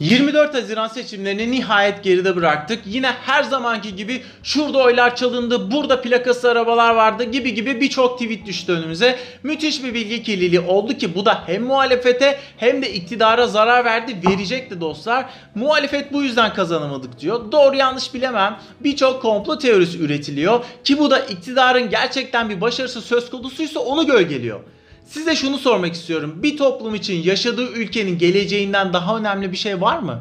24 Haziran seçimlerini nihayet geride bıraktık. Yine her zamanki gibi şurada oylar çalındı, burada plakası arabalar vardı gibi gibi birçok tweet düştü önümüze. Müthiş bir bilgi kirliliği oldu ki bu da hem muhalefete hem de iktidara zarar verdi, verecekti dostlar. Muhalefet bu yüzden kazanamadık diyor. Doğru yanlış bilemem. Birçok komplo teorisi üretiliyor ki bu da iktidarın gerçekten bir başarısı söz konusuysa onu gölgeliyor. Size şunu sormak istiyorum. Bir toplum için yaşadığı ülkenin geleceğinden daha önemli bir şey var mı?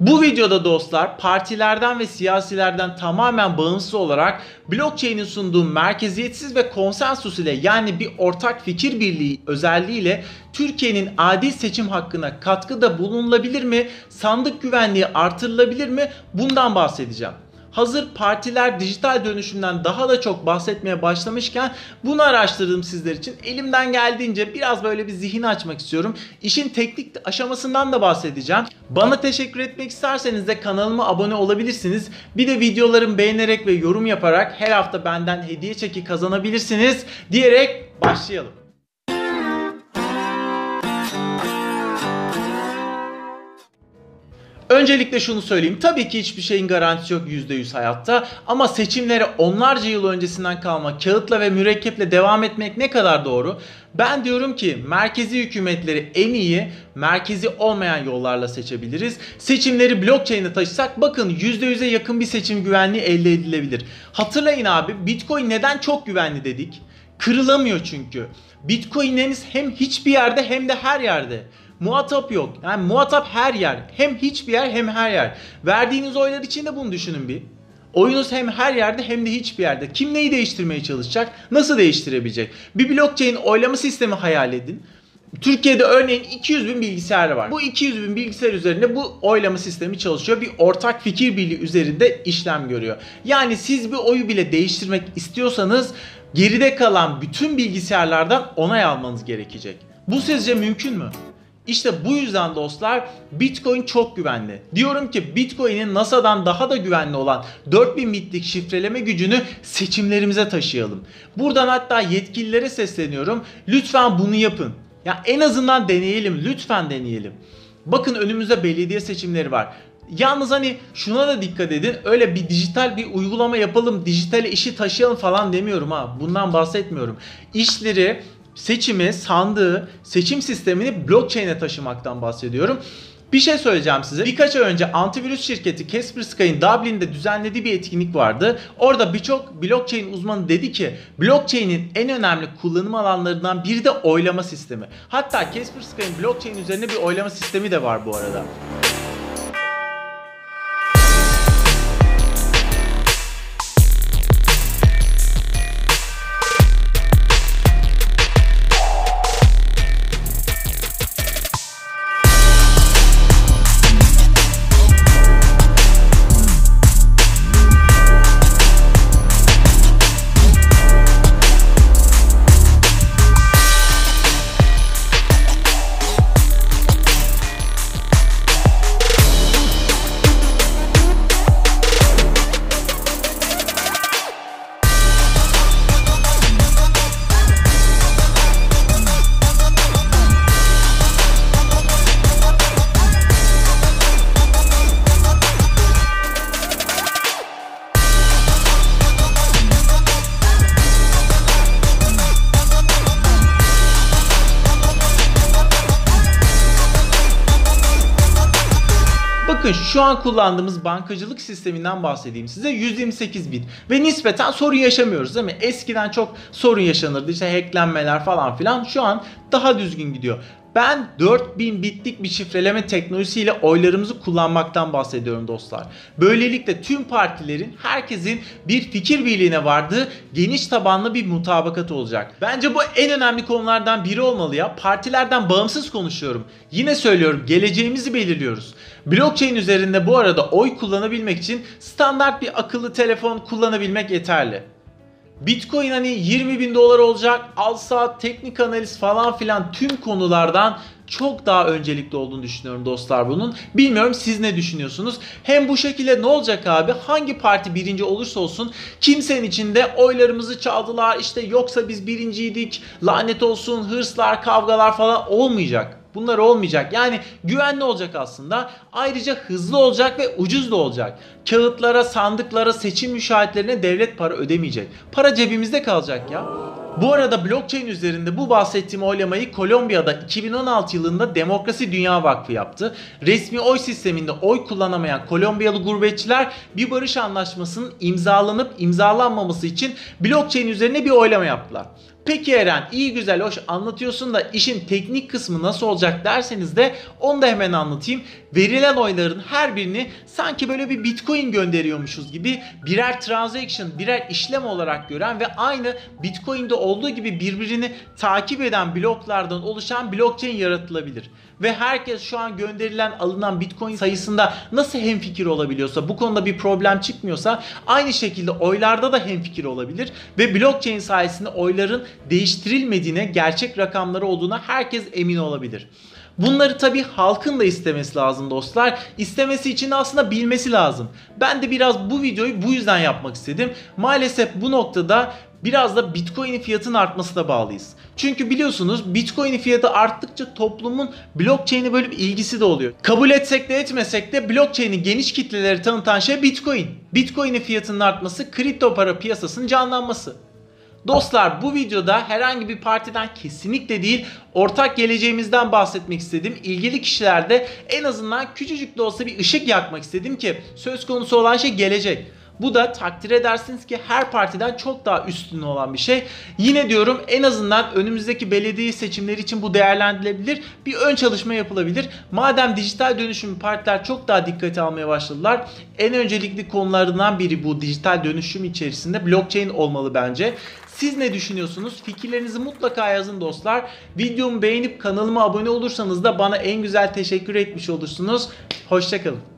Bu videoda dostlar partilerden ve siyasilerden tamamen bağımsız olarak blockchain'in sunduğu merkeziyetsiz ve konsensus ile yani bir ortak fikir birliği özelliğiyle Türkiye'nin adil seçim hakkına katkıda bulunulabilir mi? Sandık güvenliği artırılabilir mi? Bundan bahsedeceğim hazır partiler dijital dönüşümden daha da çok bahsetmeye başlamışken bunu araştırdım sizler için. Elimden geldiğince biraz böyle bir zihin açmak istiyorum. İşin teknik aşamasından da bahsedeceğim. Bana teşekkür etmek isterseniz de kanalıma abone olabilirsiniz. Bir de videolarımı beğenerek ve yorum yaparak her hafta benden hediye çeki kazanabilirsiniz diyerek başlayalım. Öncelikle şunu söyleyeyim. Tabii ki hiçbir şeyin garantisi yok %100 hayatta. Ama seçimlere onlarca yıl öncesinden kalma kağıtla ve mürekkeple devam etmek ne kadar doğru? Ben diyorum ki merkezi hükümetleri en iyi merkezi olmayan yollarla seçebiliriz. Seçimleri blockchain'e taşısak bakın %100'e yakın bir seçim güvenliği elde edilebilir. Hatırlayın abi Bitcoin neden çok güvenli dedik? Kırılamıyor çünkü. Bitcoin'leriniz hem hiçbir yerde hem de her yerde. Muhatap yok. Yani muhatap her yer. Hem hiçbir yer hem her yer. Verdiğiniz oylar için de bunu düşünün bir. Oyunuz hem her yerde hem de hiçbir yerde. Kim neyi değiştirmeye çalışacak? Nasıl değiştirebilecek? Bir blockchain oylama sistemi hayal edin. Türkiye'de örneğin 200 bin bilgisayar var. Bu 200 bin bilgisayar üzerinde bu oylama sistemi çalışıyor. Bir ortak fikir birliği üzerinde işlem görüyor. Yani siz bir oyu bile değiştirmek istiyorsanız geride kalan bütün bilgisayarlardan onay almanız gerekecek. Bu sizce mümkün mü? İşte bu yüzden dostlar Bitcoin çok güvenli. Diyorum ki Bitcoin'in NASA'dan daha da güvenli olan 4000 bitlik şifreleme gücünü seçimlerimize taşıyalım. Buradan hatta yetkililere sesleniyorum. Lütfen bunu yapın. Ya en azından deneyelim. Lütfen deneyelim. Bakın önümüzde belediye seçimleri var. Yalnız hani şuna da dikkat edin. Öyle bir dijital bir uygulama yapalım, dijitale işi taşıyalım falan demiyorum ha. Bundan bahsetmiyorum. İşleri seçimi, sandığı, seçim sistemini blockchain'e taşımaktan bahsediyorum. Bir şey söyleyeceğim size. Birkaç ay önce antivirüs şirketi Kaspersky'ın Dublin'de düzenlediği bir etkinlik vardı. Orada birçok blockchain uzmanı dedi ki blockchain'in en önemli kullanım alanlarından biri de oylama sistemi. Hatta Kaspersky'ın blockchain üzerine bir oylama sistemi de var bu arada. Bakın şu an kullandığımız bankacılık sisteminden bahsedeyim size 128 bit ve nispeten sorun yaşamıyoruz değil mi? Eskiden çok sorun yaşanırdı işte hacklenmeler falan filan şu an daha düzgün gidiyor. Ben 4000 bitlik bir şifreleme teknolojisiyle oylarımızı kullanmaktan bahsediyorum dostlar. Böylelikle tüm partilerin, herkesin bir fikir birliğine vardığı geniş tabanlı bir mutabakat olacak. Bence bu en önemli konulardan biri olmalı ya. Partilerden bağımsız konuşuyorum. Yine söylüyorum geleceğimizi belirliyoruz. Blockchain üzerinde bu arada oy kullanabilmek için standart bir akıllı telefon kullanabilmek yeterli. Bitcoin hani 20 bin dolar olacak, al saat, teknik analiz falan filan tüm konulardan çok daha öncelikli olduğunu düşünüyorum dostlar bunun. Bilmiyorum siz ne düşünüyorsunuz? Hem bu şekilde ne olacak abi? Hangi parti birinci olursa olsun kimsenin içinde oylarımızı çaldılar işte yoksa biz birinciydik lanet olsun hırslar kavgalar falan olmayacak. Bunlar olmayacak. Yani güvenli olacak aslında. Ayrıca hızlı olacak ve ucuz da olacak. Kağıtlara, sandıklara, seçim müşahitlerine devlet para ödemeyecek. Para cebimizde kalacak ya. Bu arada blockchain üzerinde bu bahsettiğim oylamayı Kolombiya'da 2016 yılında Demokrasi Dünya Vakfı yaptı. Resmi oy sisteminde oy kullanamayan Kolombiyalı gurbetçiler bir barış anlaşmasının imzalanıp imzalanmaması için blockchain üzerine bir oylama yaptılar. Peki Eren iyi güzel hoş anlatıyorsun da işin teknik kısmı nasıl olacak derseniz de onu da hemen anlatayım. Verilen oyların her birini sanki böyle bir bitcoin gönderiyormuşuz gibi birer transaction, birer işlem olarak gören ve aynı bitcoin'de olduğu gibi birbirini takip eden bloklardan oluşan blockchain yaratılabilir. Ve herkes şu an gönderilen alınan bitcoin sayısında nasıl hemfikir olabiliyorsa bu konuda bir problem çıkmıyorsa aynı şekilde oylarda da hemfikir olabilir ve blockchain sayesinde oyların değiştirilmediğine, gerçek rakamları olduğuna herkes emin olabilir. Bunları tabi halkın da istemesi lazım dostlar. İstemesi için aslında bilmesi lazım. Ben de biraz bu videoyu bu yüzden yapmak istedim. Maalesef bu noktada biraz da Bitcoin'in fiyatının artmasına bağlıyız. Çünkü biliyorsunuz Bitcoin'in fiyatı arttıkça toplumun blockchain'e böyle bir ilgisi de oluyor. Kabul etsek de etmesek de blockchain'i geniş kitleleri tanıtan şey Bitcoin. Bitcoin'in fiyatının artması kripto para piyasasının canlanması. Dostlar bu videoda herhangi bir partiden kesinlikle değil ortak geleceğimizden bahsetmek istedim. İlgili kişilerde en azından küçücük de olsa bir ışık yakmak istedim ki söz konusu olan şey gelecek. Bu da takdir edersiniz ki her partiden çok daha üstün olan bir şey. Yine diyorum en azından önümüzdeki belediye seçimleri için bu değerlendirilebilir. Bir ön çalışma yapılabilir. Madem dijital dönüşüm partiler çok daha dikkate almaya başladılar. En öncelikli konularından biri bu dijital dönüşüm içerisinde blockchain olmalı bence. Siz ne düşünüyorsunuz? Fikirlerinizi mutlaka yazın dostlar. Videomu beğenip kanalıma abone olursanız da bana en güzel teşekkür etmiş olursunuz. Hoşçakalın.